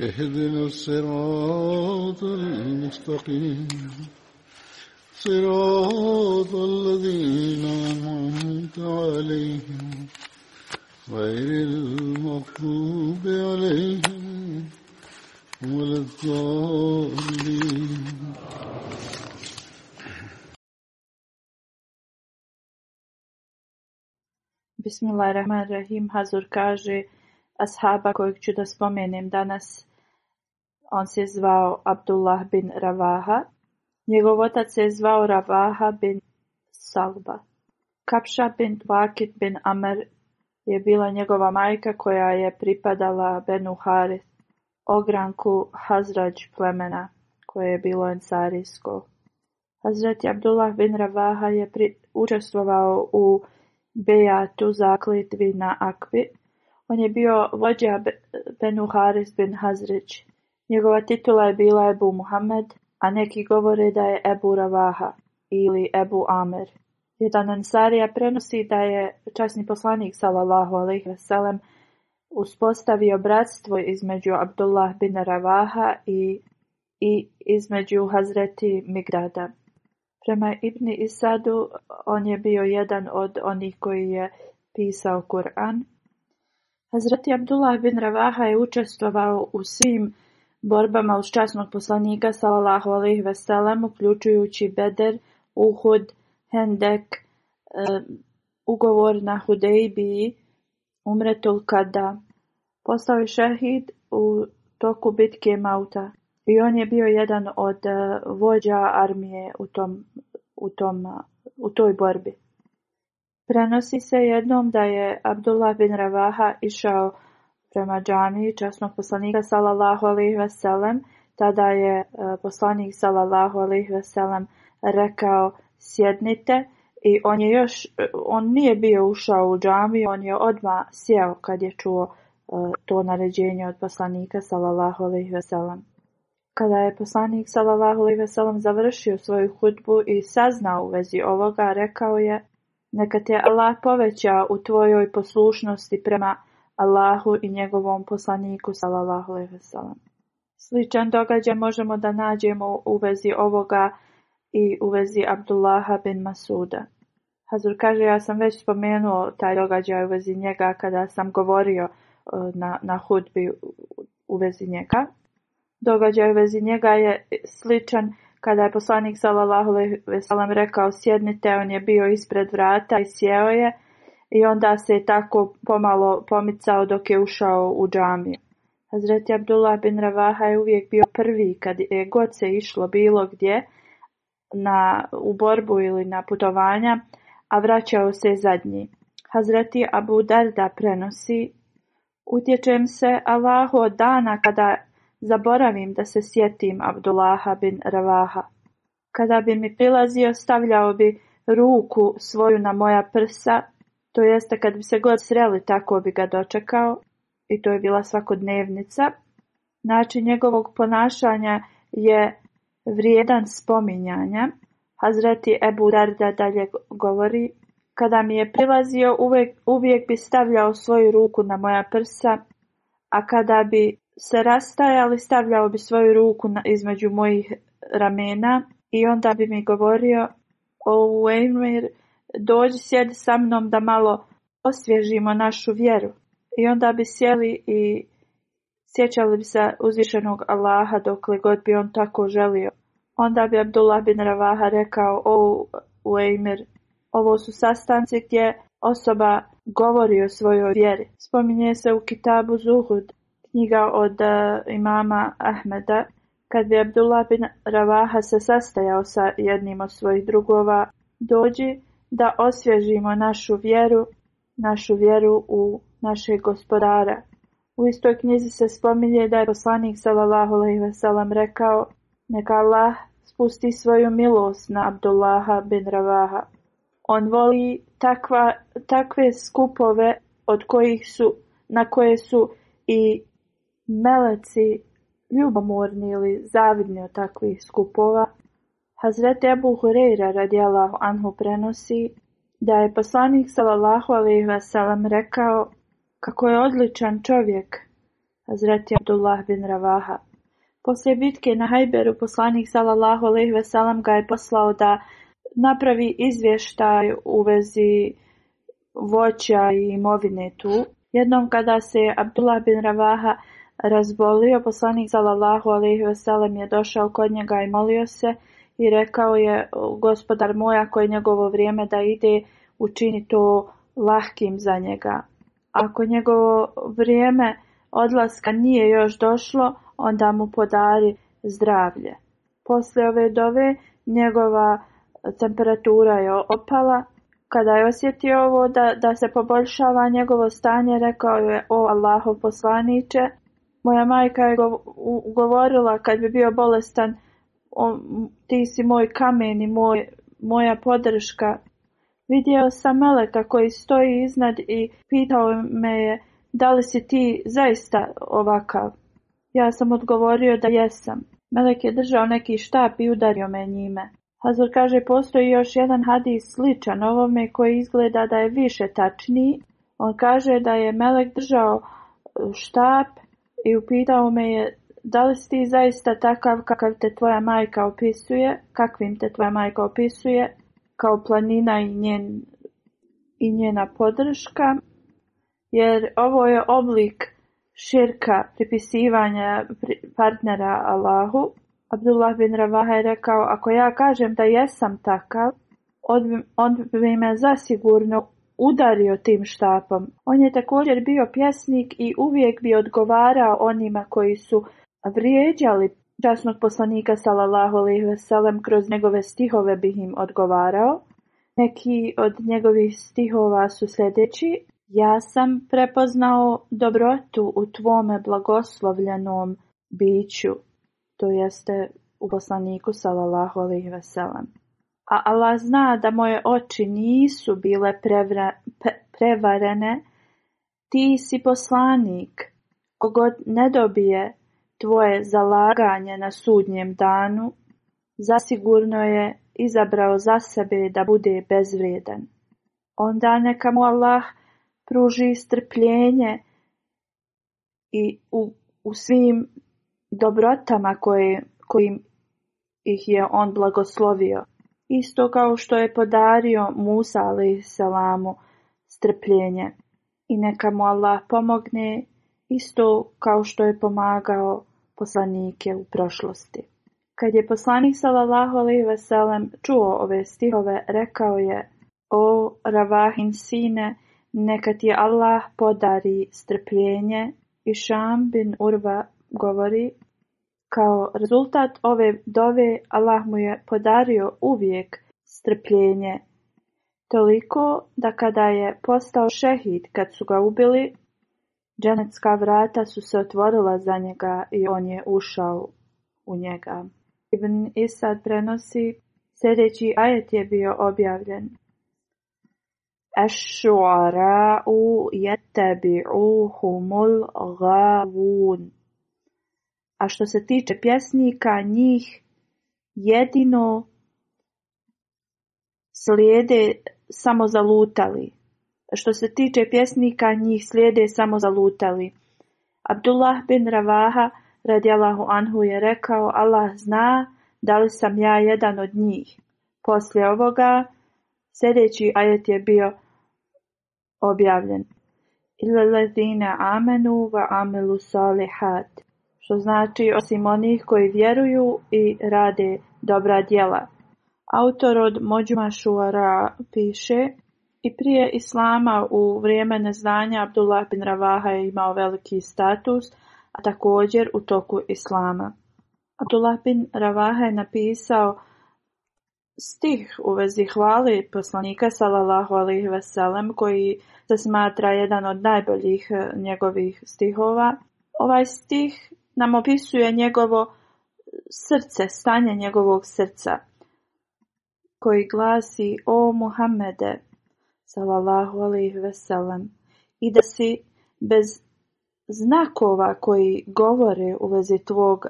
اهدنا الصراط المستقيم صراط الذين أنعمت عليهم غير المغضوب عليهم ولا الضالين بسم الله Bismillahirrahmanirrahim. Hazur kaže, ashaba kojeg ću da spomenem دانس On se zvao Abdullah bin Ravaha. Njegov otac se zvao Ravaha bin Salba. Kapša bin Tvakit bin Amr je bila njegova majka koja je pripadala Benu Haris, ogranku Hazrađ plemena koje je bilo ensarijsko. Hazrat Abdullah bin Ravaha je učestvovao u Bejatu zaklitvi na Akvi. On je bio vođa Benu Haris bin Hazrić. Njegova titula je bila Ebu Muhammed, a neki govore da je Ebu Ravaha ili Ebu Amer. Jedan Ansarija prenosi da je časni poslanik sallallahu alaihi veselem uspostavio bratstvo između Abdullah bin Ravaha i, i između Hazreti Migrada. Prema Ibni Isadu on je bio jedan od onih koji je pisao Kur'an. Hazreti Abdullah bin Ravaha je učestvovao u svim borbama uz časnog poslanika sallallahu alejhi ve uključujući beder, Uhud, Hendek, e, ugovor na Hudejbiji, Umretul Kada. Postao je šehid u toku bitke Mauta i on je bio jedan od e, vođa armije u, tom, u, tom, u toj borbi. Prenosi se jednom da je Abdullah bin Ravaha išao prema džamiji časnog poslanika sallallahu alejhi ve tada je e, poslanik sallallahu alejhi rekao sjednite i on je još e, on nije bio ušao u džamiju, on je odma sjeo kad je čuo e, to naređenje od poslanika sallallahu alejhi Kada je poslanik sallallahu alejhi ve završio svoju hudbu i saznao u vezi ovoga, rekao je neka te Allah poveća u tvojoj poslušnosti prema Allahu i njegovom poslaniku sallallahu alejhi ve sellem. Sličan događaj možemo da nađemo u vezi ovoga i u vezi Abdullaha bin Masuda. Hazur kaže, ja sam već spomenuo taj događaj u vezi njega kada sam govorio e, na, na hudbi u vezi njega. Događaj u vezi njega je sličan kada je poslanik sallallahu ve rekao sjednite, on je bio ispred vrata i sjeo je i onda se je tako pomalo pomicao dok je ušao u džamiju. Hazreti Abdullah bin Ravaha je uvijek bio prvi kad je god se išlo bilo gdje na, u borbu ili na putovanja, a vraćao se zadnji. Hazreti Abu Darda prenosi Utječem se Allahu od dana kada zaboravim da se sjetim Abdullaha bin Ravaha. Kada bi mi prilazio stavljao bi ruku svoju na moja prsa to jeste kad bi se god sreli tako bi ga dočekao i to je bila svakodnevnica. Način njegovog ponašanja je vrijedan spominjanja. Hazreti Ebu Darda dalje govori kada mi je prilazio uvijek, uvijek bi stavljao svoju ruku na moja prsa, a kada bi se rastajali stavljao bi svoju ruku na, između mojih ramena i onda bi mi govorio o Wainwright, dođi sjedi sa mnom da malo osvježimo našu vjeru. I onda bi sjeli i sjećali bi se uzvišenog Allaha dokle god bi on tako želio. Onda bi Abdullah bin Ravaha rekao, o Uejmir, ovo su sastanci gdje osoba govori o svojoj vjeri. Spominje se u kitabu Zuhud, knjiga od e, imama Ahmeda, kad bi Abdullah bin Ravaha se sastajao sa jednim od svojih drugova, dođi da osvježimo našu vjeru, našu vjeru u našeg gospodara. U istoj knjizi se spominje da je poslanik sallallahu alejhi ve sellem rekao: "Neka Allah spusti svoju milost na Abdullaha bin Ravaha. On voli takve skupove od kojih su, na koje su i meleci ljubomorni ili zavidni od takvih skupova, Hazret Ebu Hureyra radijallahu anhu prenosi da je poslanik sallallahu ve sellem rekao kako je odličan čovjek Hazreti Abdullah bin Ravaha. Poslije bitke na Hajberu poslanik sallallahu ve sellem ga je poslao da napravi izvještaj u vezi voća i imovine tu. Jednom kada se Abdullah bin Ravaha razbolio, poslanik sallallahu ve sellem je došao kod njega i molio se i rekao je gospodar moja ako je njegovo vrijeme da ide učini to lahkim za njega. Ako njegovo vrijeme odlaska nije još došlo, onda mu podari zdravlje. Poslije ove dove njegova temperatura je opala. Kada je osjetio ovo da, da se poboljšava njegovo stanje, rekao je o Allahov poslaniće. Moja majka je govorila kad bi bio bolestan on ti si moj kamen i moj, moja podrška. Vidio sam Meleka koji stoji iznad i pitao me je da li si ti zaista ovakav. Ja sam odgovorio da jesam. Melek je držao neki štap i udario me njime. Hazor kaže postoji još jedan hadis sličan ovome koji izgleda da je više tačniji. On kaže da je Melek držao e, štap i upitao me je da li si zaista takav kakav te tvoja majka opisuje, kakvim te tvoja majka opisuje, kao planina i, njen, i njena podrška, jer ovo je oblik širka pripisivanja partnera Allahu. Abdullah bin Ravaha je rekao, ako ja kažem da jesam takav, on bi me zasigurno udario tim štapom. On je također bio pjesnik i uvijek bi odgovarao onima koji su vrijeđali časnog poslanika sallallahu alejhi ve kroz njegove stihove bih im odgovarao. Neki od njegovih stihova su sljedeći: Ja sam prepoznao dobrotu u tvome blagoslovljenom biću, to jeste u poslaniku sallallahu alejhi ve A Allah zna da moje oči nisu bile prevarene. Ti si poslanik, kogod ne dobije Tvoje zalaganje na sudnjem danu zasigurno je izabrao za sebe da bude bezvrijedan. Onda neka mu Allah pruži strpljenje i u, svim dobrotama koje, kojim ih je on blagoslovio. Isto kao što je podario Musa alaih salamu strpljenje. I neka mu Allah pomogne isto kao što je pomagao poslanike u prošlosti. Kad je poslanik sallallahu alejhi ve čuo ove stihove, rekao je: O Ravahin sine, neka ti Allah podari strpljenje. I Šam bin Urva govori, kao rezultat ove dove Allah mu je podario uvijek strpljenje. Toliko da kada je postao šehid kad su ga ubili, Dženecka vrata su se otvorila za njega i on je ušao u njega. Ibn sad prenosi sljedeći ajet je bio objavljen. jetebi'uhumul gavun. A što se tiče pjesnika, njih jedino slijede samo zalutali. Što se tiče pjesnika, njih slijede samo zalutali. Abdullah bin Ravaha radijalahu anhu je rekao Allah zna da li sam ja jedan od njih. Poslije ovoga sljedeći ajet je bio objavljen. lezine amenu va amelu salihat. Što znači osim onih koji vjeruju i rade dobra djela. Autor od Mođuma piše i prije islama u vrijeme neznanja Abdullah bin Ravaha je imao veliki status, a također u toku islama. Abdullah bin Ravaha je napisao stih u vezi hvali poslanika sallallahu alaihi veselem koji se smatra jedan od najboljih e, njegovih stihova. Ovaj stih nam opisuje njegovo srce, stanje njegovog srca koji glasi O Muhammede, sallallahu alaihi veselam, i da si bez znakova koji govore u vezi tvog,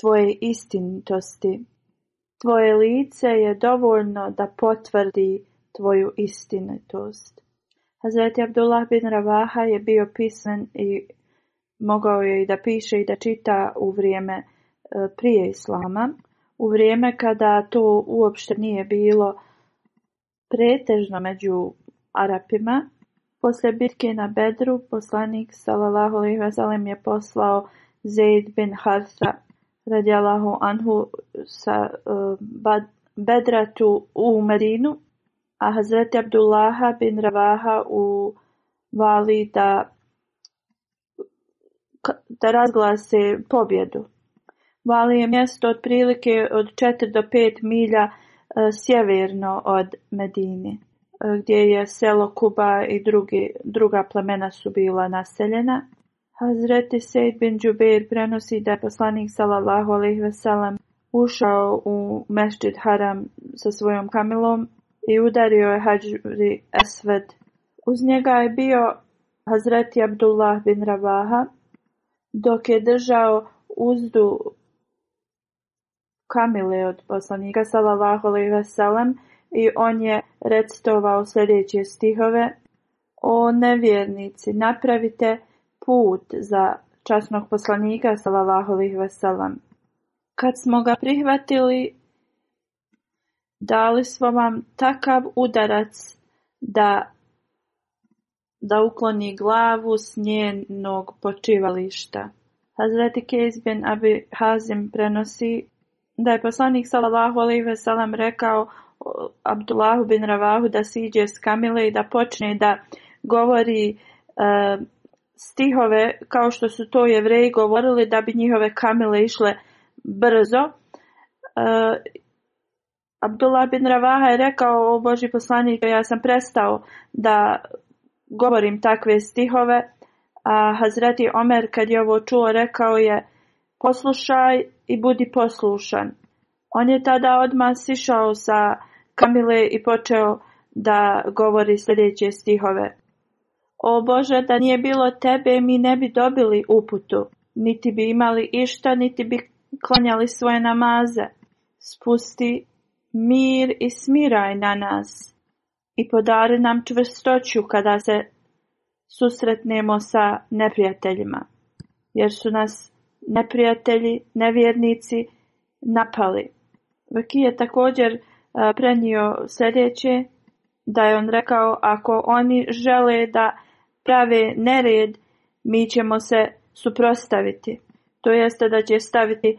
tvoje istinitosti. Tvoje lice je dovoljno da potvrdi tvoju istinitost. Hazreti Abdullah bin Ravaha je bio pisan i mogao je i da piše i da čita u vrijeme e, prije Islama, u vrijeme kada to uopšte nije bilo pretežno među Arapima. Poslije bitke na Bedru poslanik s.a.v. je poslao Zaid bin Harsa radijalahu anhu sa e, Bedratu u Marinu, a Hazreti Abdullaha bin Ravaha u Vali da, da razglase pobjedu. Vali je mjesto otprilike od 4 do 5 milja E, sjeverno od Medini, e, gdje je selo Kuba i drugi, druga plemena su bila naseljena. Hazreti Sejd bin Džubeir prenosi da je poslanik sallallahu alaihi veselam ušao u mešćid Haram sa svojom kamilom i udario je Hadžri Esved. Uz njega je bio Hazreti Abdullah bin Rabaha, dok je držao uzdu Kamile od poslanika sallallahu alejhi i on je recitovao sljedeće stihove: O nevjernici, napravite put za časnog poslanika sallallahu alejhi ve Kad smo ga prihvatili, dali smo vam takav udarac da da ukloni glavu s njenog počivališta. Hazreti Kejs bin Abi Hazim prenosi da je poslanik salallahu alaihi ve rekao Abdullahu bin Ravahu da siđe s Kamile i da počne da govori e, stihove kao što su to jevreji govorili da bi njihove kamile išle brzo. E, Abdullah bin Ravaha je rekao o Boži poslaniku ja sam prestao da govorim takve stihove. A Hazreti Omer kad je ovo čuo rekao je poslušaj i budi poslušan. On je tada odmah sišao sa Kamile i počeo da govori sljedeće stihove. O Bože, da nije bilo tebe, mi ne bi dobili uputu, niti bi imali išta, niti bi klanjali svoje namaze. Spusti mir i smiraj na nas i podari nam čvrstoću kada se susretnemo sa neprijateljima, jer su nas neprijatelji, nevjernici napali. Vaki je također e, prenio sljedeće, da je on rekao ako oni žele da prave nered, mi ćemo se suprostaviti. To jeste da će staviti e,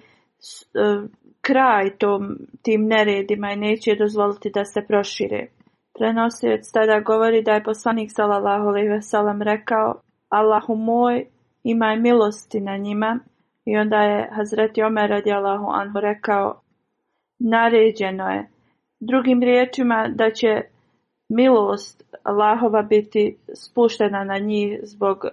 kraj tom, tim neredima i neće dozvoliti da se prošire. Prenosioć tada govori da je poslanik sallallahu alejhi ve rekao: Allahu moj, imaj milosti na njima i onda je Hazreti Omer radijalahu anhu rekao, naređeno je. Drugim riječima da će milost Allahova biti spuštena na njih zbog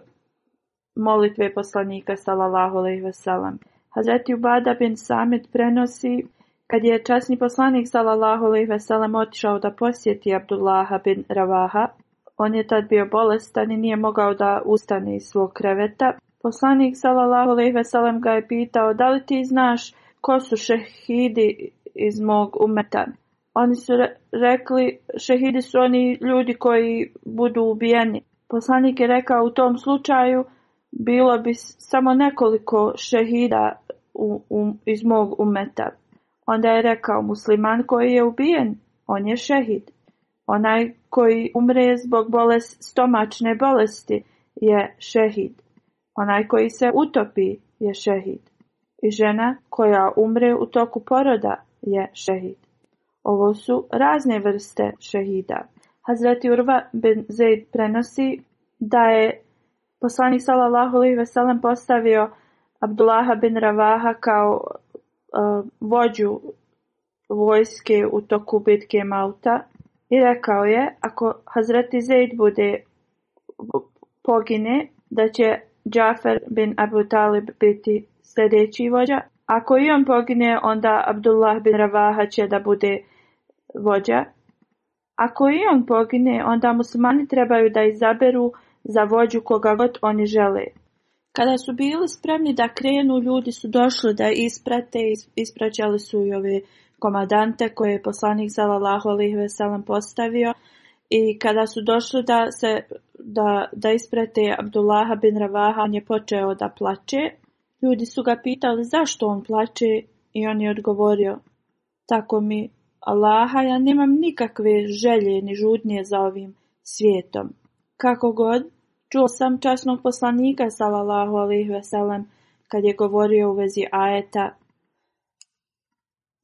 molitve poslanika sallallahu alejhi ve sellem. Hazreti Ubada bin Samit prenosi kad je časni poslanik sallallahu alejhi ve otišao da posjeti Abdullaha bin Ravaha, on je tad bio bolestan i nije mogao da ustane iz svog kreveta, Poslanik sallallahu alejhi ve sellem ga je pitao: "Da li ti znaš ko su šehidi iz mog umeta?" Oni su rekli: "Šehidi su oni ljudi koji budu ubijeni." Poslanik je rekao: "U tom slučaju bilo bi samo nekoliko šehida u, u, iz mog umeta." Onda je rekao: "Musliman koji je ubijen, on je šehid. Onaj koji umre zbog bolest, stomačne bolesti je šehid." Onaj koji se utopi je šehid i žena koja umre u toku poroda je šehid. Ovo su razne vrste šehida. Hazreti Urva bin Zaid prenosi da je poslani sallallahu alejhi ve postavio Abdullaha bin Ravaha kao e, vođu vojske u toku bitke Mauta i rekao je ako Hazreti Zaid bude pogine da će Džafer bin Abu Talib biti sljedeći vođa. Ako i on pogine, onda Abdullah bin Ravaha će da bude vođa. Ako i on pogine, onda muslimani trebaju da izaberu za vođu koga god oni žele. Kada su bili spremni da krenu, ljudi su došli da isprate i ispraćali su i ove komadante koje je poslanik Zalalahu Alih Veselam postavio i kada su došli da, se, da, da isprate Abdullaha bin Ravaha, on je počeo da plače. Ljudi su ga pitali zašto on plače i on je odgovorio, tako mi Allaha, ja nemam nikakve želje ni žudnje za ovim svijetom. Kako god, čuo sam časnog poslanika salallahu alaihi veselam kad je govorio u vezi ajeta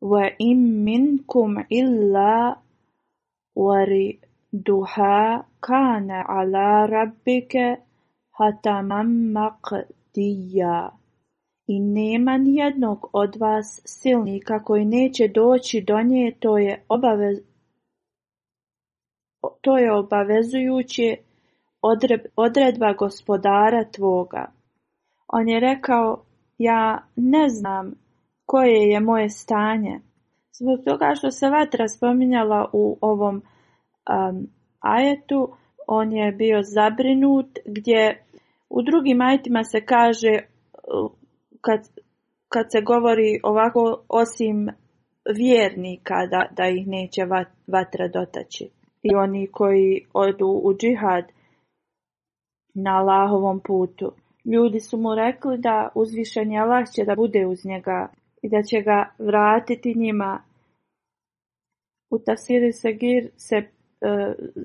Wa im minkum illa Duha kana ala rabbike hataman I nema nijednog od vas silnika koji neće doći do nje, to je, obavez... to je obavezujuće odredba gospodara tvoga. On je rekao, ja ne znam koje je moje stanje. Zbog toga što se vatra spominjala u ovom um, ajetu, on je bio zabrinut gdje u drugim ajetima se kaže kad, kad se govori ovako osim vjernika da, da ih neće vatra dotaći. I oni koji odu u džihad na lahovom putu. Ljudi su mu rekli da uzvišenje Allah će da bude uz njega i da će ga vratiti njima. U Tasiri Sagir se E,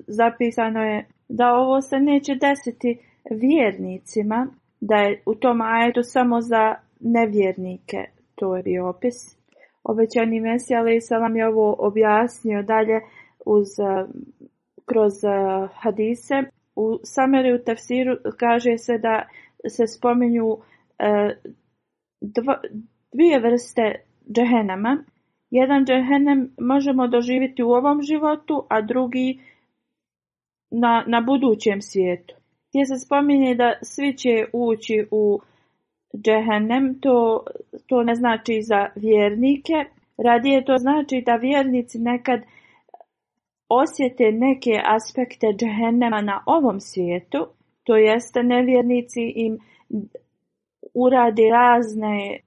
zapisano je da ovo se neće desiti vjernicima, da je u tom ajetu samo za nevjernike, to je bio opis. Obećani Mesija Ali vam je ovo objasnio dalje uz, e, kroz e, hadise. U samrju u Tafsiru kaže se da se spominju dvije vrste džehenama. Jedan džehennem možemo doživjeti u ovom životu, a drugi na, na budućem svijetu. Gdje se spominje da svi će ući u džehennem, to, to ne znači za vjernike. Radije to znači da vjernici nekad osjete neke aspekte džehennema na ovom svijetu, to jeste nevjernici im uradi razne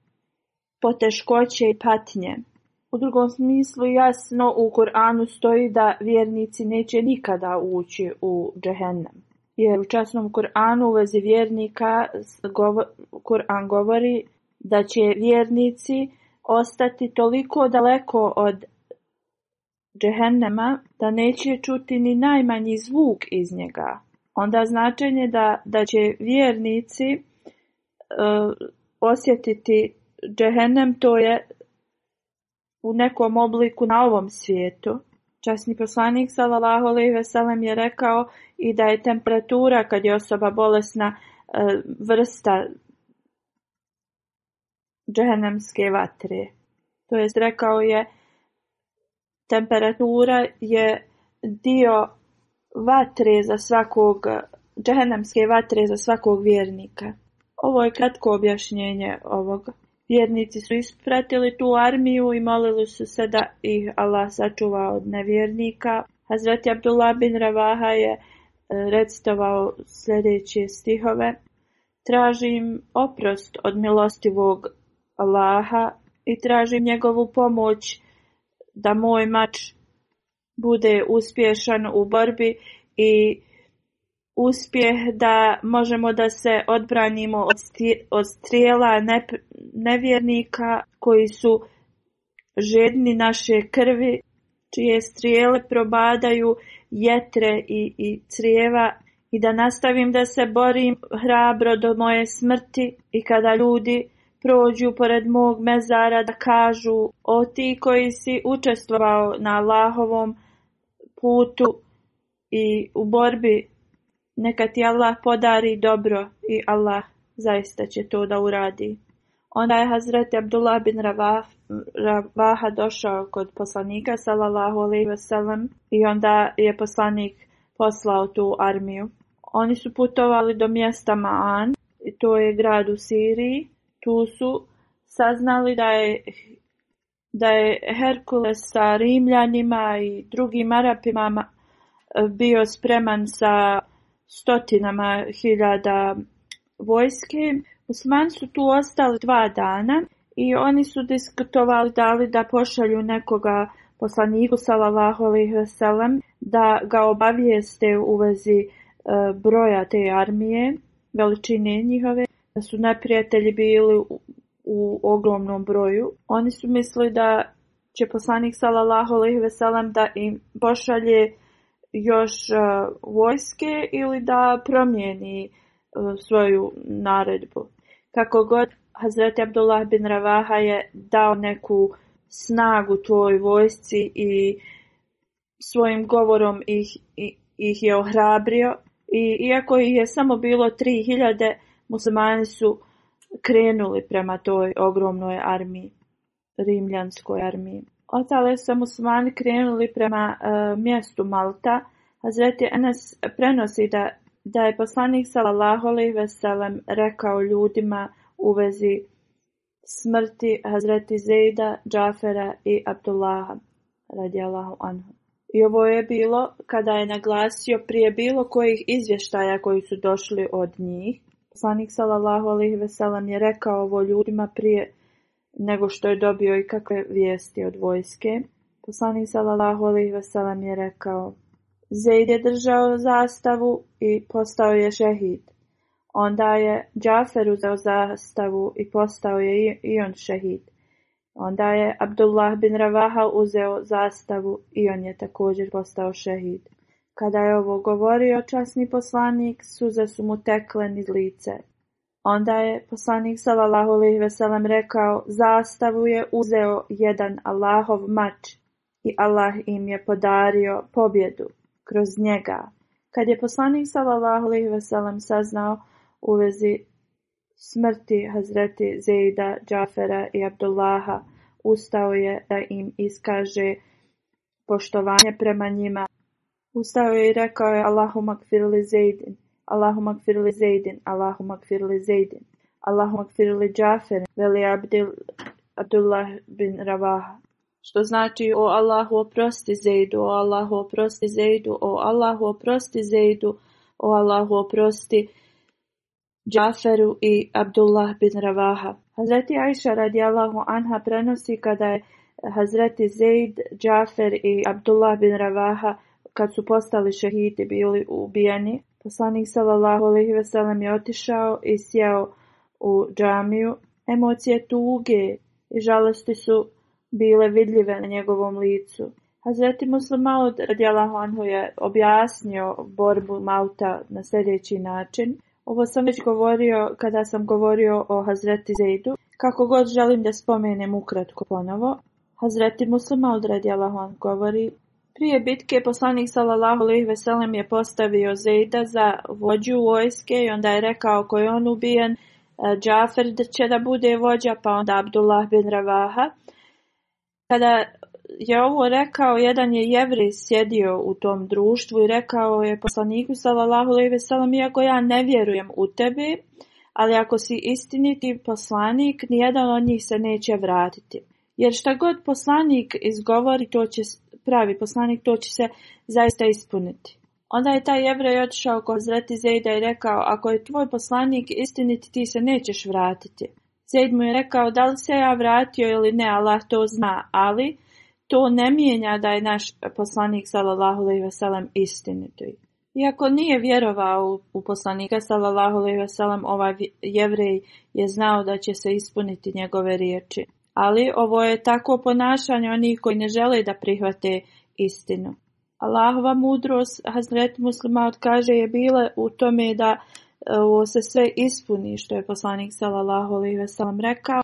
poteškoće i patnje. U drugom smislu jasno u Koranu stoji da vjernici neće nikada ući u džehennem. Jer u časnom Koranu u vezi vjernika Koran govori da će vjernici ostati toliko daleko od džehennema da neće čuti ni najmanji zvuk iz njega. Onda značenje da, da će vjernici e, osjetiti džehennem to je u nekom obliku na ovom svijetu. Časni poslanik sallallahu alejhi ve je rekao i da je temperatura kad je osoba bolesna e, vrsta džehennemske vatre. To jest rekao je temperatura je dio vatre za svakog džehennemske vatre za svakog vjernika. Ovo je kratko objašnjenje ovog Vjernici su ispratili tu armiju i molili su se da ih Allah sačuva od nevjernika. Hazreti Abdullah bin Ravaha je e, recitovao sljedeće stihove. Tražim oprost od milostivog Allaha i tražim njegovu pomoć da moj mač bude uspješan u borbi i uspjeh da možemo da se odbranimo od strijela nevjernika koji su žedni naše krvi, čije strijele probadaju jetre i, i crijeva i da nastavim da se borim hrabro do moje smrti i kada ljudi prođu pored mog mezara da kažu o ti koji si učestvovao na Allahovom putu i u borbi neka ti Allah podari dobro i Allah zaista će to da uradi. Onda je Hazreti Abdullah bin Ravah, Ravaha došao kod poslanika sallallahu alejhi i onda je poslanik poslao tu armiju. Oni su putovali do mjesta Ma'an, to je grad u Siriji. Tu su saznali da je, da je Herkules sa Rimljanima i drugim Arapima bio spreman sa stotinama hiljada vojske. Osman su tu ostali dva dana i oni su diskutovali da li da pošalju nekoga poslaniku alaihi veselam da ga obavijeste u vezi e, broja te armije, veličine njihove, da su neprijatelji bili u, ogromnom broju. Oni su mislili da će poslanik alaihi veselam da im pošalje još e, vojske ili da promijeni e, svoju naredbu. Kako god, Hazreti Abdullah bin Ravaha je dao neku snagu toj vojsci i svojim govorom ih, ih je ohrabrio. I iako ih je samo bilo 3000, muslimani su krenuli prema toj ogromnoj armiji, rimljanskoj armiji. Otale su muslimani krenuli prema e, mjestu Malta, Hazreti Enes prenosi da, da je poslanik sallallahu ve rekao ljudima u vezi smrti Hazreti Zejda, Džafera i Abdullaha radijallahu anhu. I ovo je bilo kada je naglasio prije bilo kojih izvještaja koji su došli od njih. Poslanik sallallahu alejhi ve je rekao ovo ljudima prije nego što je dobio ikakve vijesti od vojske, poslanik sallallahu alejhi ve je rekao: Zeid je držao zastavu i postao je šehid. Onda je Džafer uzeo zastavu i postao je i on šehid. Onda je Abdullah bin Ravaha uzeo zastavu i on je također postao šehid. Kada je ovo govorio časni poslanik, suze su mu tekle niz lice Onda je poslanik sallallahu alejhi ve sellem rekao: "Zastavu je uzeo jedan Allahov mač i Allah im je podario pobjedu kroz njega." Kad je poslanik sallallahu alejhi ve sellem saznao u vezi smrti Hazreti Zeida, Džafera i Abdullaha, ustao je da im iskaže poštovanje prema njima. Ustao je i rekao je Allahu makfirli Zeidin, li Zaidin, لزيد اللهم li Zaydin. Allahu اغfir li veli Abdil, Abdullah bin Ravaha što znači o Allahu oprosti Zeidu, o Allahu oprosti Zeidu, o Allahu oprosti Zeidu, o Allahu oprosti Džaferu i Abdullah bin Ravaha. Hazreti Aisha Allahu anha prenosi kada je Hazreti Zaid Džafer i Abdullah bin Ravaha kad su postali šehidi bili ubijeni, Poslanik sallallahu alejhi ve sellem je otišao i sjeo u džamiju. Emocije tuge i žalosti su bile vidljive na njegovom licu. Hazreti Muslim Maud radijalahu anhu je objasnio borbu Mauta na sljedeći način. Ovo sam već govorio kada sam govorio o Hazreti Zeidu. Kako god želim da spomenem ukratko ponovo. Hazreti Muslim Maud radijalahu anhu govori prije bitke poslanik sallallahu alejhi ve sellem je postavio Zejda za vođu vojske i onda je rekao ko je on ubijen e, Džafer će da bude vođa, pa onda Abdullah bin Ravaha. Kada je ovo rekao, jedan je jevri sjedio u tom društvu i rekao je poslaniku sallallahu alejhi ve iako ja ne vjerujem u tebe, ali ako si istiniti poslanik, nijedan od njih se neće vratiti. Jer šta god poslanik izgovori, to će pravi poslanik, to će se zaista ispuniti. Onda je taj jevrej otišao kod zreti Zejda i rekao, ako je tvoj poslanik istiniti, ti se nećeš vratiti. Zejd mu je rekao, da li se ja vratio ili ne, Allah to zna, ali to ne mijenja da je naš poslanik sallallahu alejhi ve istiniti. Iako nije vjerovao u poslanika sallallahu alejhi ve ovaj jevrej je znao da će se ispuniti njegove riječi ali ovo je tako ponašanje onih koji ne žele da prihvate istinu. Allahova mudrost Hazret Muslima kaže je bila u tome da ovo e, se sve ispuni što je poslanik sallallahu ve rekao.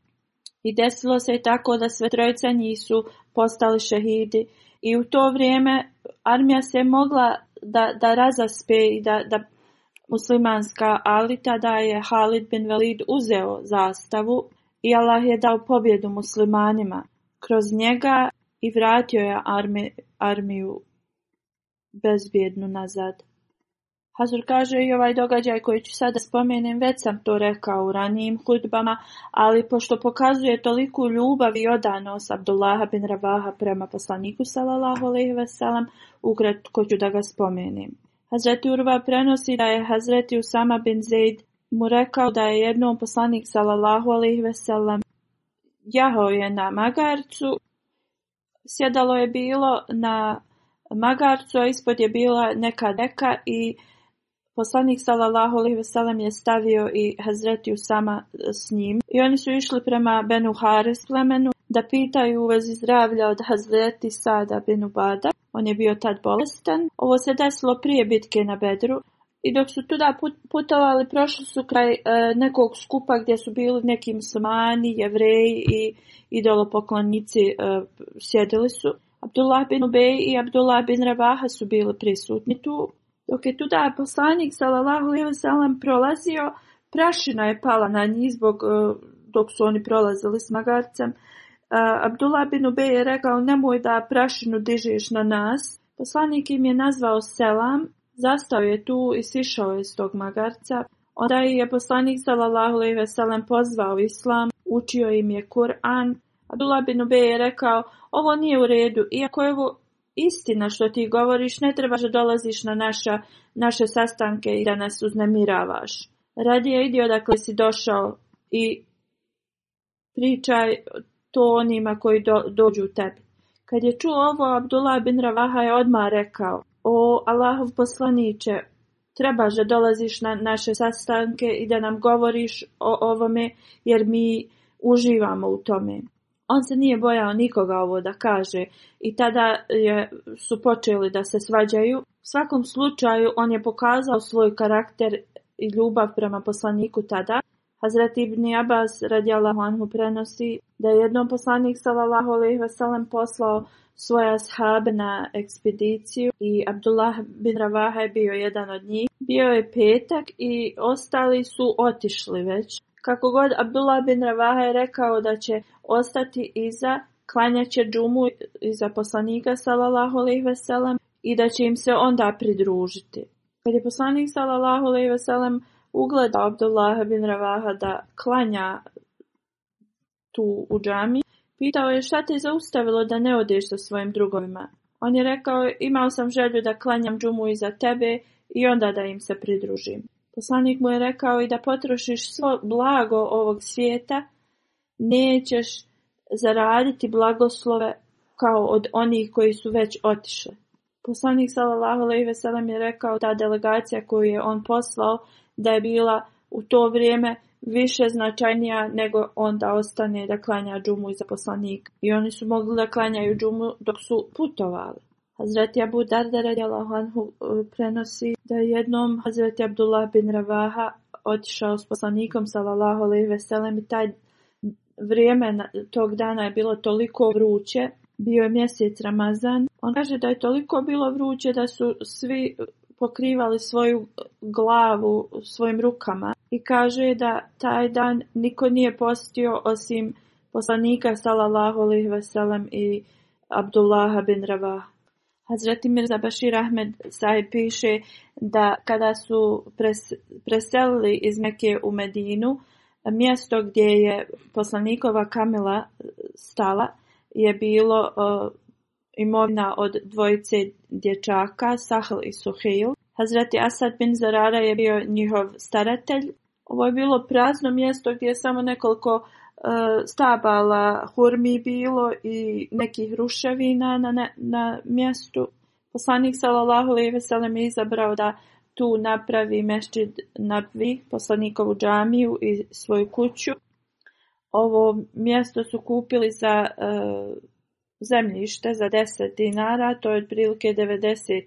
I desilo se tako da sve trojca nisu postali šehidi i u to vrijeme armija se mogla da, da razaspe i da, da muslimanska, ali tada je Halid bin Velid uzeo zastavu i Allah je dao pobjedu muslimanima kroz njega i vratio je armi, armiju bezbjednu nazad. Hazur kaže i ovaj događaj koji ću sada spomenem, već sam to rekao u ranijim hudbama, ali pošto pokazuje toliku ljubav i odanost Abdullaha bin Ravaha prema poslaniku sallallahu alejhi ve ukratko ću da ga spomenem. Hazreti Urva prenosi da je Hazreti Usama bin Zaid mu rekao da je jednom poslanik sallallahu alejhi veselam, sellem je na magarcu. Sjedalo je bilo na magarcu, a ispod je bila neka deka i poslanik sallallahu alejhi ve je stavio i Hazreti sama s njim. I oni su išli prema Benu Hares plemenu da pitaju u vezi zdravlja od Hazreti Sada Benu Bada. On je bio tad bolestan. Ovo se desilo prije bitke na Bedru i dok su tuda putovali prošli su kraj e, nekog skupa gdje su bili neki musulmani, jevreji i idolopoklonici e, sjedili su. Abdullah bin Ubej i Abdullah bin Rabaha su bili prisutni tu. Dok je tuda poslanik sallallahu alejhi selam prolazio, prašina je pala na njih zbog e, dok su oni prolazili s magarcem. E, Abdullah bin Ubej je rekao nemoj da prašinu dižeš na nas. Poslanik im je nazvao selam Zastao je tu i sišao iz tog magarca. Onda je poslanik sallallahu alejhi ve pozvao islam, učio im je Kur'an. Abdullah bin Ube je rekao, ovo nije u redu, iako je ovo istina što ti govoriš, ne trebaš da dolaziš na naše sastanke i da nas uznemiravaš. Radije idi odakle si došao i pričaj to onima koji dođu u tebi. Kad je čuo ovo, Abdullah bin Ravaha je odmah rekao, o Allahov poslaniče, trebaš da dolaziš na naše sastanke i da nam govoriš o ovome jer mi uživamo u tome. On se nije bojao nikoga ovo da kaže i tada je, su počeli da se svađaju. U svakom slučaju on je pokazao svoj karakter i ljubav prema poslaniku tada. Hazreti Ibn Abbas radijalahu anhu prenosi da je jednom poslanik sallallahu alejhi ve poslao svoja ashab na ekspediciju i Abdullah bin Ravaha je bio jedan od njih. Bio je petak i ostali su otišli već. Kako god Abdullah bin Ravaha je rekao da će ostati iza klanjaće će džumu iza poslanika sallallahu alejhi ve i da će im se onda pridružiti. Kad je poslanik sallallahu alejhi ugleda Abdullah bin Ravaha da klanja tu u džami, Pitao je šta te zaustavilo da ne odeš sa svojim drugovima. On je rekao, imao sam želju da klanjam džumu iza tebe i onda da im se pridružim. Poslanik mu je rekao i da potrošiš svo blago ovog svijeta, nećeš zaraditi blagoslove kao od onih koji su već otišli. Poslanik sallallahu i je rekao ta delegacija koju je on poslao da je bila u to vrijeme više značajnija nego onda ostane da klanja džumu i zaposlanik. I oni su mogli da klanjaju džumu dok su putovali. Hazreti Abu Darda radijalahu e, prenosi da jednom Hazreti Abdullah bin Ravaha otišao s poslanikom sallallahu alejhi ve i taj vrijeme tog dana je bilo toliko vruće, bio je mjesec Ramazan. On kaže da je toliko bilo vruće da su svi pokrivali svoju glavu svojim rukama i kaže da taj dan niko nije postio osim poslanika sallallahu alejhi ve sellem i Abdullaha bin Ravah. Hazreti Mirza Bashir Ahmed Sahib piše da kada su pres, preselili iz Mekke u Medinu, mjesto gdje je poslanikova kamila stala je bilo uh, imovina od dvojice dječaka, Sahel i Suheil. Hazreti Asad bin Zarara je bio njihov staratelj ovo je bilo prazno mjesto gdje je samo nekoliko e, stabala hurmi bilo i nekih ruševina na, na, na mjestu. Poslanik sallallahu alejhi ve sellem izabrao da tu napravi meščid Nabvi, poslanikovu džamiju i svoju kuću. Ovo mjesto su kupili za e, zemljište za 10 dinara, to je otprilike 90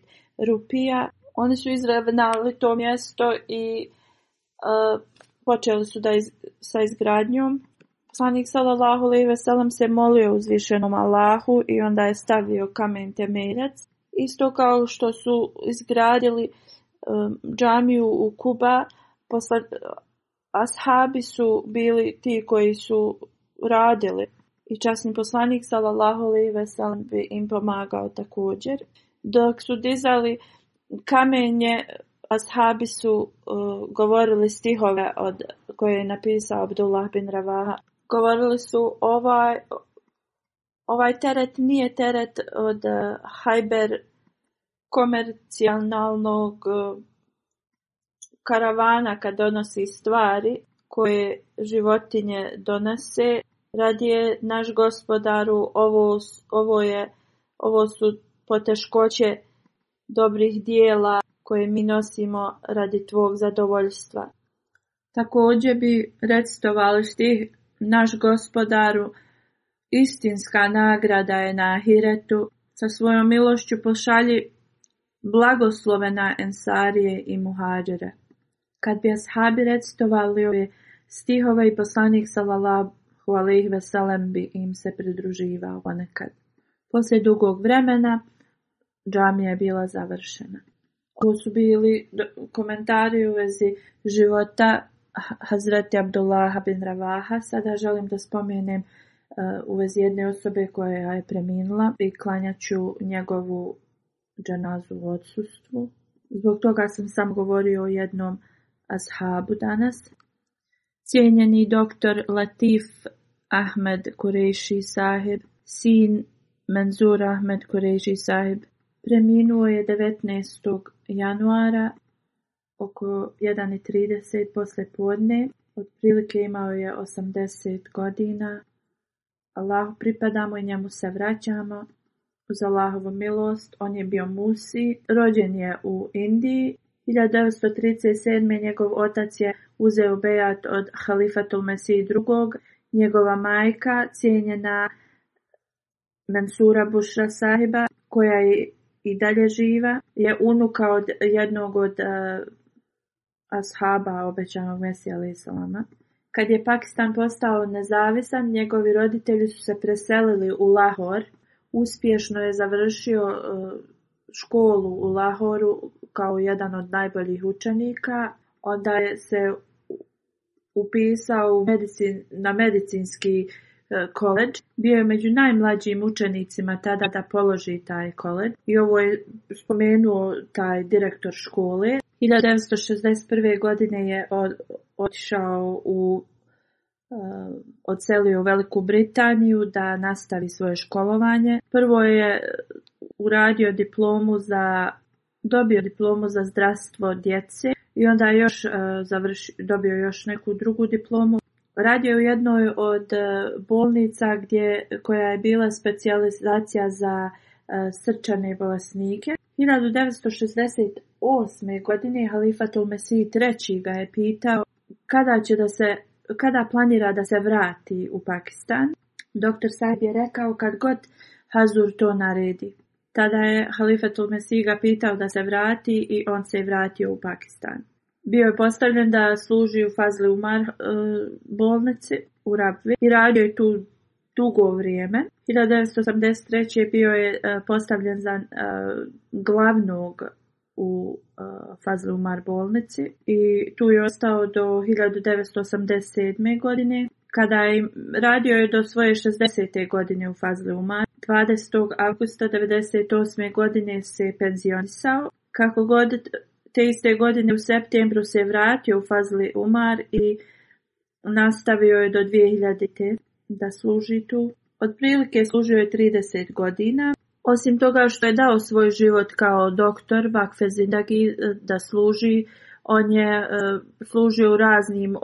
rupija. Oni su izravnali to mjesto i počeli su da sa izgradnjom. Poslanik sallallahu alejhi ve sellem se molio uzvišenom Allahu i onda je stavio kamen temeljac. Isto kao što su izgradili um, džamiju u Kuba, posla, ashabi su bili ti koji su radili i časni poslanik sallallahu alejhi ve sellem bi im pomagao također dok su dizali kamenje ashabi su e, govorili stihove od, koje je napisao Abdullah bin Ravaha. Govorili su ovaj, ovaj teret nije teret od uh, hajber komercijalnog e, karavana kad donosi stvari koje životinje donose. je naš gospodaru ovo, ovo, je, ovo su poteškoće dobrih dijela koje mi nosimo radi tvog zadovoljstva. Također bi recitovali stih naš gospodaru, istinska nagrada je na Ahiretu, sa svojom milošću pošalji blagoslovena Ensarije i Muhađere. Kad bi ashabi recitovali ove stihove i poslanik salallahu hvalih veselem bi im se pridruživao ponekad. Poslije dugog vremena džamija je bila završena koji su bili komentari u vezi života Hazreti Abdullaha bin Ravaha. Sada želim da spomenem e, u vezi jedne osobe koja je preminula i klanjaću njegovu džanazu u odsustvu. Zbog toga sam sam govorio o jednom ashabu danas. Cijenjeni doktor Latif Ahmed Kureši sahib, sin Menzur Ahmed Kureši sahib, Preminuo je 19. januara oko 1.30 posle podne. poslijepodne. Otprilike imao je 80 godina. Allahu pripadamo i njemu se vraćamo. Uz Allahovu milost on je bio Musi. Rođen je u Indiji. 1937. njegov otac je uzeo bejat od Halifatul Mesih II. Njegova majka, cijenjena Mansura Bushra sahiba, koja je i dalje živa, je unuka od jednog od uh, ashaba obećanog Mesija Islama. Kad je Pakistan postao nezavisan, njegovi roditelji su se preselili u Lahor. Uspješno je završio e, školu u Lahoru kao jedan od najboljih učenika. Onda je se upisao na medicinski college. E, bio je među najmlađim učenicima tada da položi taj koled i ovo je spomenuo taj direktor škole. 1961. godine je otišao u e, odselio u Veliku Britaniju da nastavi svoje školovanje. Prvo je uradio diplomu za dobio diplomu za zdravstvo djece i onda još e, završio dobio još neku drugu diplomu Radio je u jednoj od e, bolnica gdje, koja je bila specijalizacija za e, srčane bolesnike. 1968. godine Halifatul Mesih III. ga je pitao kada, će da se, kada planira da se vrati u Pakistan. Doktor Saib je rekao kad god Hazur to naredi. Tada je Halifatul Mesih ga pitao da se vrati i on se je vratio u Pakistan. Bio je postavljen da služi u Fazli Umar e, bolnici u Rabvi i radio je tu dugo vrijeme. 1983. je bio je e, postavljen za e, glavnog u uh, Fazli Umar bolnici i tu je ostao do 1987. godine kada je radio je do svoje 60. godine u Fazli Umar. 20. augusta 1998. godine se penzionisao. Kako god te iste godine u septembru se vratio u Fazli Umar i nastavio je do 2000. da služi tu. Otprilike služio je 30 godina. Osim toga što je dao svoj život kao doktor Zindagi e, da služi, on je e, služio u raznim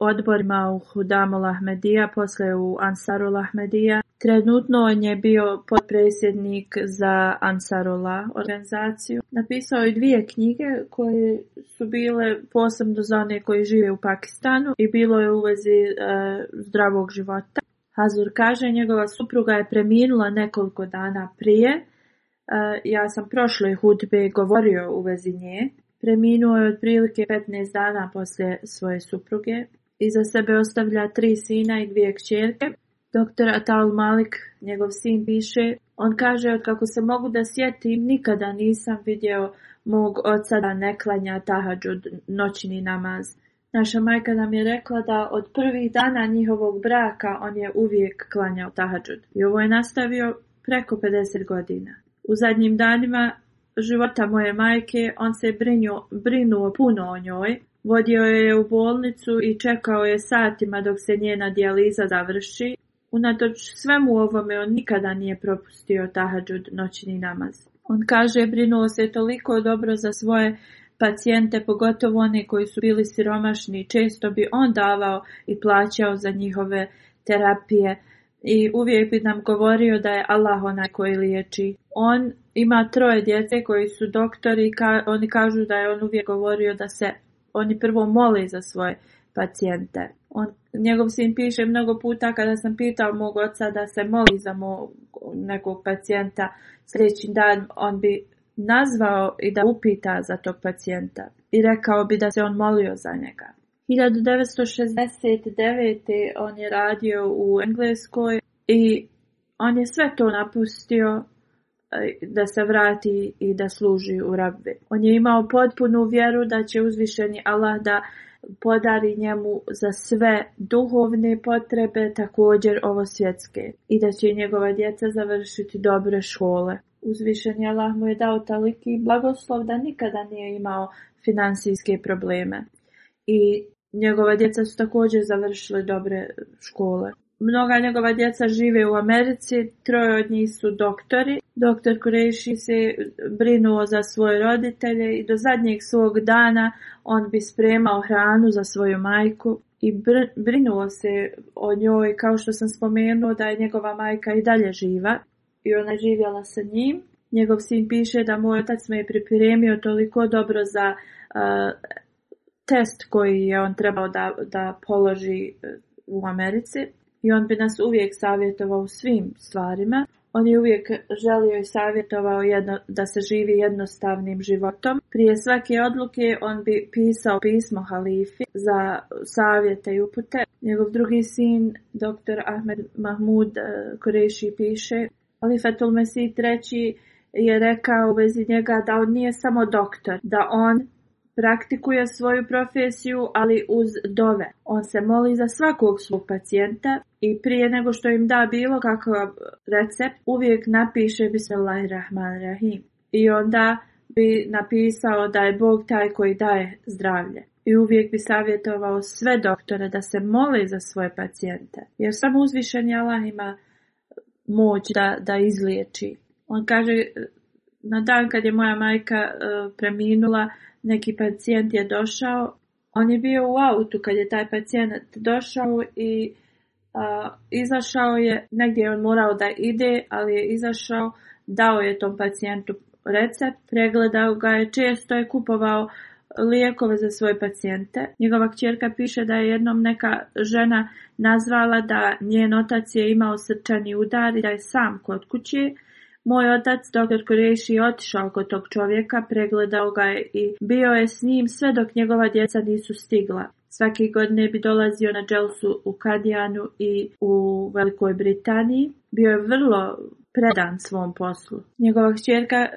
odborima u Hudamu Lahmedija, posle u Ansaru Lahmedija. Trenutno on je bio potpredsjednik za Ansarola organizaciju. Napisao je dvije knjige koje su bile posebno za one koji žive u Pakistanu i bilo je u vezi e, zdravog života. Hazur kaže, njegova supruga je preminula nekoliko dana prije. E, ja sam prošloj hudbe govorio u vezi nje. Preminuo je otprilike 15 dana poslije svoje supruge. Iza sebe ostavlja tri sina i dvije kćerke. Doktor Atal Malik, njegov sin, piše, on kaže, od kako se mogu da sjetim, nikada nisam vidio mog oca da ne klanja tahadžud, noćni namaz. Naša majka nam je rekla da od prvih dana njihovog braka on je uvijek klanjao tahadžud. I ovo je nastavio preko 50 godina. U zadnjim danima života moje majke on se brinuo, brinuo puno o njoj. Vodio je u bolnicu i čekao je satima dok se njena dijaliza završi Unatoč svemu ovome on nikada nije propustio tahadžud noćni namaz. On kaže brinuo se toliko dobro za svoje pacijente, pogotovo one koji su bili siromašni, često bi on davao i plaćao za njihove terapije i uvijek bi nam govorio da je Allah onaj koji liječi. On ima troje djece koji su doktori i oni kažu da je on uvijek govorio da se oni prvo mole za svoje pacijente. On, njegov sin piše mnogo puta kada sam pitao mog oca da se moli za nekog pacijenta sljedeći dan, on bi nazvao i da upita za tog pacijenta i rekao bi da se on molio za njega. 1969. on je radio u Engleskoj i on je sve to napustio e, da se vrati i da služi u rabbi. On je imao potpunu vjeru da će uzvišeni Allah da podari njemu za sve duhovne potrebe, također ovo svjetske, i da će njegova djeca završiti dobre škole. Uzvišen je Allah mu je dao taliki blagoslov da nikada nije imao financijske probleme. I njegova djeca su također završili dobre škole. Mnoga njegova djeca žive u Americi, troje od njih su doktori. Doktor Kureši se brinuo za svoje roditelje i do zadnjeg svog dana on bi spremao hranu za svoju majku i br- brinuo se o njoj, kao što sam spomenuo da je njegova majka i dalje živa i ona živjela sa njim. Njegov sin piše da moj otac me je pripremio toliko dobro za test koji je on trebao da, da položi e, u Americi i on bi nas uvijek savjetovao svim stvarima. On je uvijek želio i savjetovao jedno, da se živi jednostavnim životom. Prije svake odluke on bi pisao pismo halifi za savjete i upute. Njegov drugi sin, dr. Ahmed Mahmud e, Koreši, piše Halifatul Mesih treći je rekao u vezi njega da on nije samo doktor, da on Praktikuje svoju profesiju, ali uz dove. On se moli za svakog svog pacijenta i prije nego što im da bilo kakav recept, uvijek napiše Rahim. I onda bi napisao da je Bog taj koji daje zdravlje. I uvijek bi savjetovao sve doktore da se mole za svoje pacijente. Jer samo uzvišen Allah ima moć da, da izliječi. On kaže, na dan kad je moja majka e, preminula, neki pacijent je došao, on je bio u autu kad je taj pacijent došao i izašao je, negdje je on morao da ide, ali je izašao, dao je tom pacijentu recept, pregledao ga je, često je kupovao lijekove za svoje pacijente. Njegova kćerka piše da je jednom neka žena nazvala da njen otac je imao srčani udar i da je sam kod kuće moj otac, dr. Kureši, otišao kod tog čovjeka, pregledao ga je i bio je s njim sve dok njegova djeca nisu stigla. god godine bi dolazio na dželsu u Kadijanu i u Velikoj Britaniji. Bio je vrlo predan svom poslu. Njegova kćerka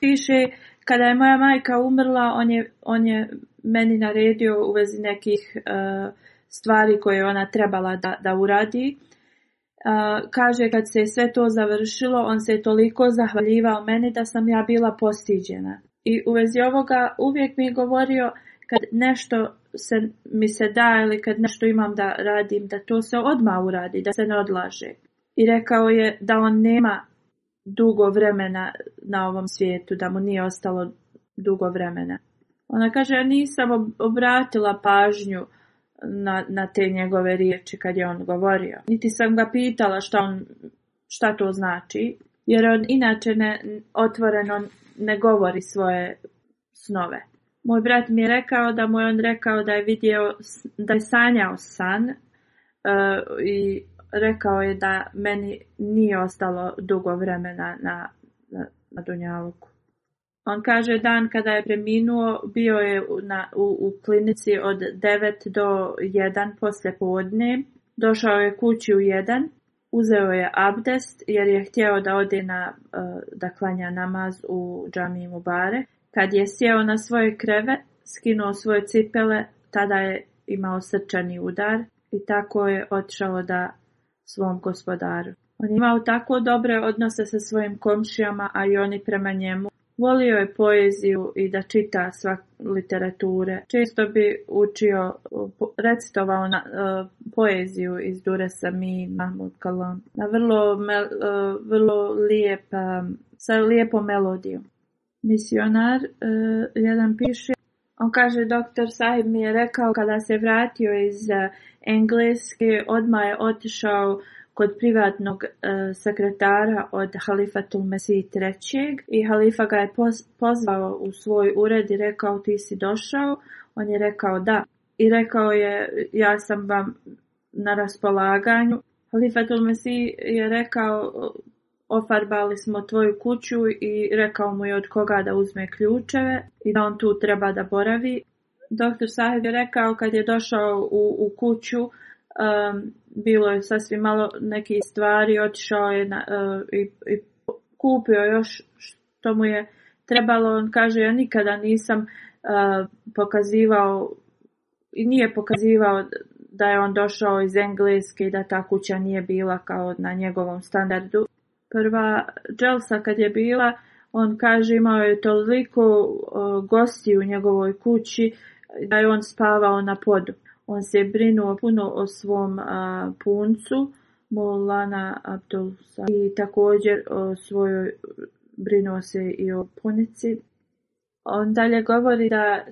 piše, kada je moja majka umrla, on je, on je meni naredio u vezi nekih e, stvari koje ona trebala da, da uradi kaže kad se sve to završilo, on se toliko zahvaljivao meni da sam ja bila postiđena. I u vezi ovoga uvijek mi je govorio kad nešto se, mi se da ili kad nešto imam da radim, da to se odmah uradi, da se ne odlaže. I rekao je da on nema dugo vremena na ovom svijetu, da mu nije ostalo dugo vremena. Ona kaže, ja nisam obratila pažnju na, na te njegove riječi kad je on govorio. Niti sam ga pitala šta, on, šta to znači, jer on inače ne, otvoreno ne govori svoje snove. Moj brat mi je rekao da mu je on rekao da je vidio, da je sanjao san e, i rekao je da meni nije ostalo dugo vremena na, na, on kaže dan kada je preminuo bio je na, u, klinici od 9 do 1 poslje podne. Došao je kući u 1, uzeo je abdest jer je htio da ode na, e, da klanja namaz u džamiji Mubare. Kad je sjeo na svoje kreve, skinuo svoje cipele, tada je imao srčani udar i tako je otišao da svom gospodaru. On je imao tako dobre odnose sa svojim komšijama, a i oni prema njemu Volio je poeziju i da čita sva literature. Često bi učio, recitovao na, e, poeziju iz Duresa Mi Mahmud Kalon. Na vrlo, me, uh, sa lijepom melodijom. Misionar e, jedan piše, on kaže, doktor Sahib mi je rekao kada se vratio iz Engleske, odmah je otišao kod privatnog e, sekretara od halifatul Mesih III. I halifa ga je pozvao u svoj ured i rekao ti si došao. On je rekao da. I rekao je ja sam vam na raspolaganju. Halifatul Mesih je rekao ofarbali smo tvoju kuću i rekao mu je od koga da uzme ključeve i da on tu treba da boravi. Doktor Saheb je rekao kad je došao u kuću um, bilo je sasvim malo nekih stvari, otišao je e, i, kupio još što mu je trebalo. On kaže, ja nikada nisam e, pokazivao i nije pokazivao da je on došao iz Engleske i da ta kuća nije bila kao na njegovom standardu. Prva Jelsa kad je bila, on kaže imao je toliko uh, e, gosti u njegovoj kući da je on spavao na podu. On se brinuo puno o svom puncu Molana Abdulsa i također o svojoj brinuo se i o punici. On dalje govori da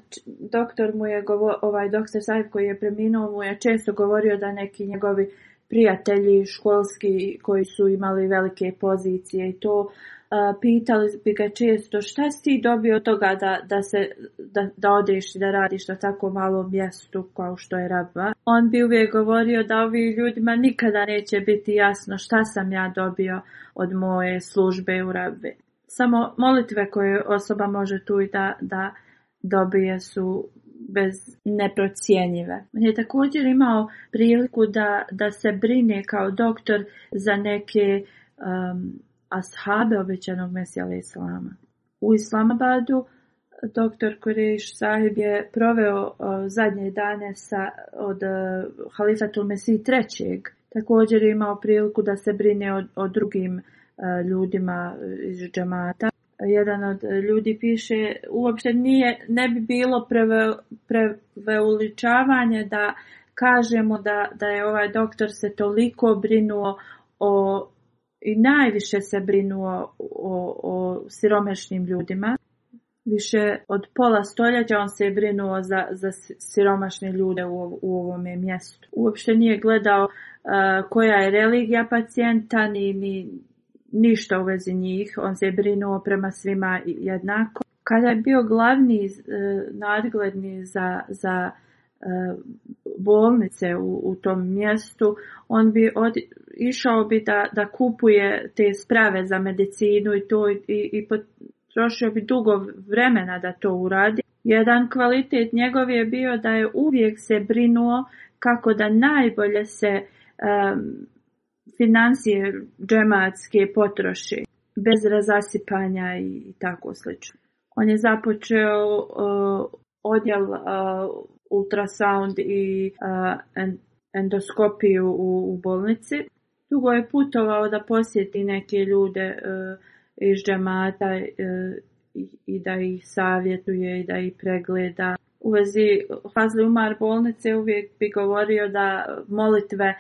doktor mu je ovaj doktor Saif koji je preminuo mu je često govorio da neki njegovi prijatelji školski koji su imali velike pozicije i to pitali bi ga često šta si dobio od toga da, da, se, da, da odeš i da radiš na tako malom mjestu kao što je Rabva. On bi uvijek govorio da ovi ljudima nikada neće biti jasno šta sam ja dobio od moje službe u Rabvi. Samo molitve koje osoba može tu i da, da dobije su bez neprocijenjive. On je također imao priliku da, da se brine kao doktor za neke um, ashabe obećanog Mesijala Islama. U Islamabadu doktor Kureš Sahib je proveo zadnje dane sa, od uh, Halifatul mesiji trećeg. Također je imao priliku da se brine o, drugim e, ljudima iz džamata. Jedan od ljudi piše, uopće nije, ne bi bilo preve, da kažemo da, da je ovaj doktor se toliko brinuo o i najviše se brinuo o, siromašnim ljudima. Više od pola stoljeća on se je brinuo za, za siromašne ljude u, u ovome mjestu. Uopšte nije gledao e, koja je religija pacijenta ni, ništa u vezi njih. On se je brinuo prema svima jednako. Kada je bio glavni e, nadgledni za, za e, bolnice u tom mjestu, on bi od, išao bi da, da kupuje te sprave za medicinu i to i, i potrošio bi dugo vremena da to uradi. Jedan kvalitet njegov je bio da je uvijek se brinuo kako da najbolje se financije džematske potroši bez razasipanja i tako slično. On je započeo odjel ultrasound i e, endoskopiju u bolnici Dugo je putovao da posjeti neke ljude e, iz džemata e, i da ih savjetuje i da ih pregleda. U vezi Fazli Umar bolnice uvijek bi govorio da molitve e,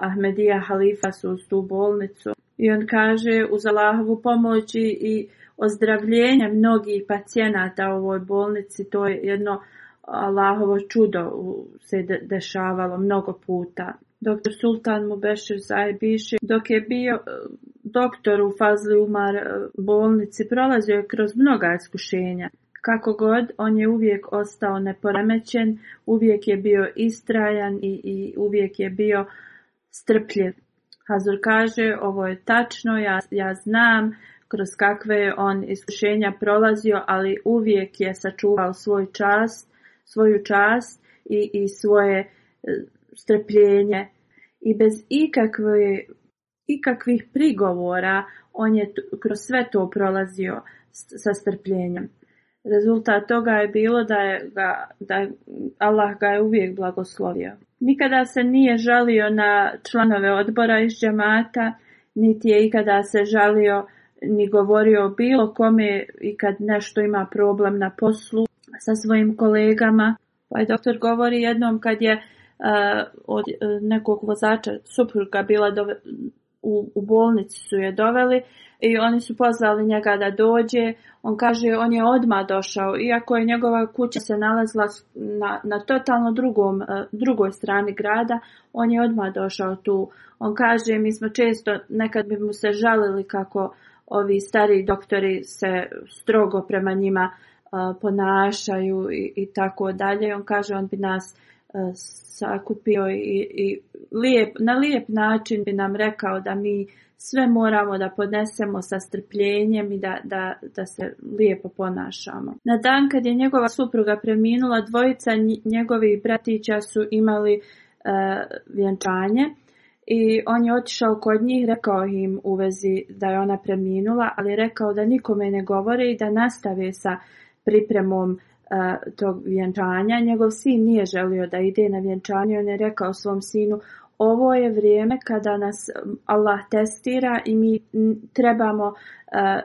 Ahmedija Halifa su uz tu bolnicu. I on kaže uz Allahovu pomoć i ozdravljenje mnogih pacijenata u ovoj bolnici. To je jedno Allahovo čudo se dešavalo mnogo puta. Doktor Sultan Mubešir Zajbiši, dok je bio e, doktor u Fazli Umar e, bolnici, prolazio je kroz mnoga iskušenja. Kako god, on je uvijek ostao neporemećen, uvijek je bio istrajan i, i uvijek je bio strpljiv. Hazur kaže, ovo je tačno, ja, ja znam kroz kakve je on iskušenja prolazio, ali uvijek je sačuvao svoj čast, svoju čast i, i svoje e, strpljenje i bez ikakve, ikakvih prigovora on je kroz sve to prolazio sa strpljenjem. Rezultat toga je bilo da je ga, da Allah ga je uvijek blagoslovio. Nikada se nije žalio na članove odbora iz džamata, niti je ikada se žalio ni govorio o bilo kome i kad nešto ima problem na poslu sa svojim kolegama. Pa doktor govori jednom kad je Eh, od eh, nekog vozača supruga bila u, bolnici su je doveli i oni su pozvali njega da dođe. On kaže on je odma došao, iako je njegova kuća se nalazila na, na totalno drugom, eh, drugoj strani grada, on je odma došao tu. On kaže mi smo često, nekad bi mu se žalili kako ovi stari doktori se strogo prema njima ponašaju i, i tako dalje. On kaže on bi nas E, sakupio i, i lijep, na lijep način bi nam rekao da mi sve moramo da podnesemo sa strpljenjem i da, da, da se lijepo ponašamo. Na dan kad je njegova supruga preminula, dvojica njegovih bratića su imali e, vjenčanje i on je otišao kod njih, rekao im u vezi da je ona preminula, ali rekao da nikome ne govore i da nastave sa pripremom tog vjenčanja. Njegov sin nije želio da ide na vjenčanje, on je rekao svom sinu ovo je vrijeme kada nas Allah testira i mi trebamo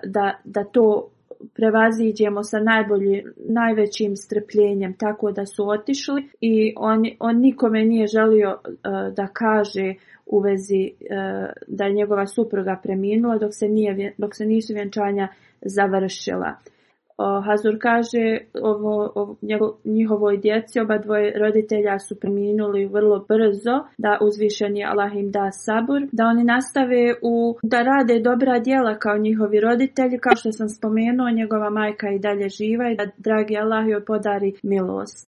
da, da to prevaziđemo sa najbolji, najvećim strpljenjem tako da su otišli i on, nikome nije želio da kaže u vezi da je njegova supruga preminula dok se, nije, dok se nisu vjenčanja završila. Hazur kaže ovo, njihovoj djeci, oba dvoje roditelja su preminuli vrlo brzo, da uzvišeni Allah im da sabur, da oni nastave u, da rade dobra djela kao njihovi roditelji, kao što sam spomenuo, njegova majka i dalje živa i da dragi Allah joj podari milost.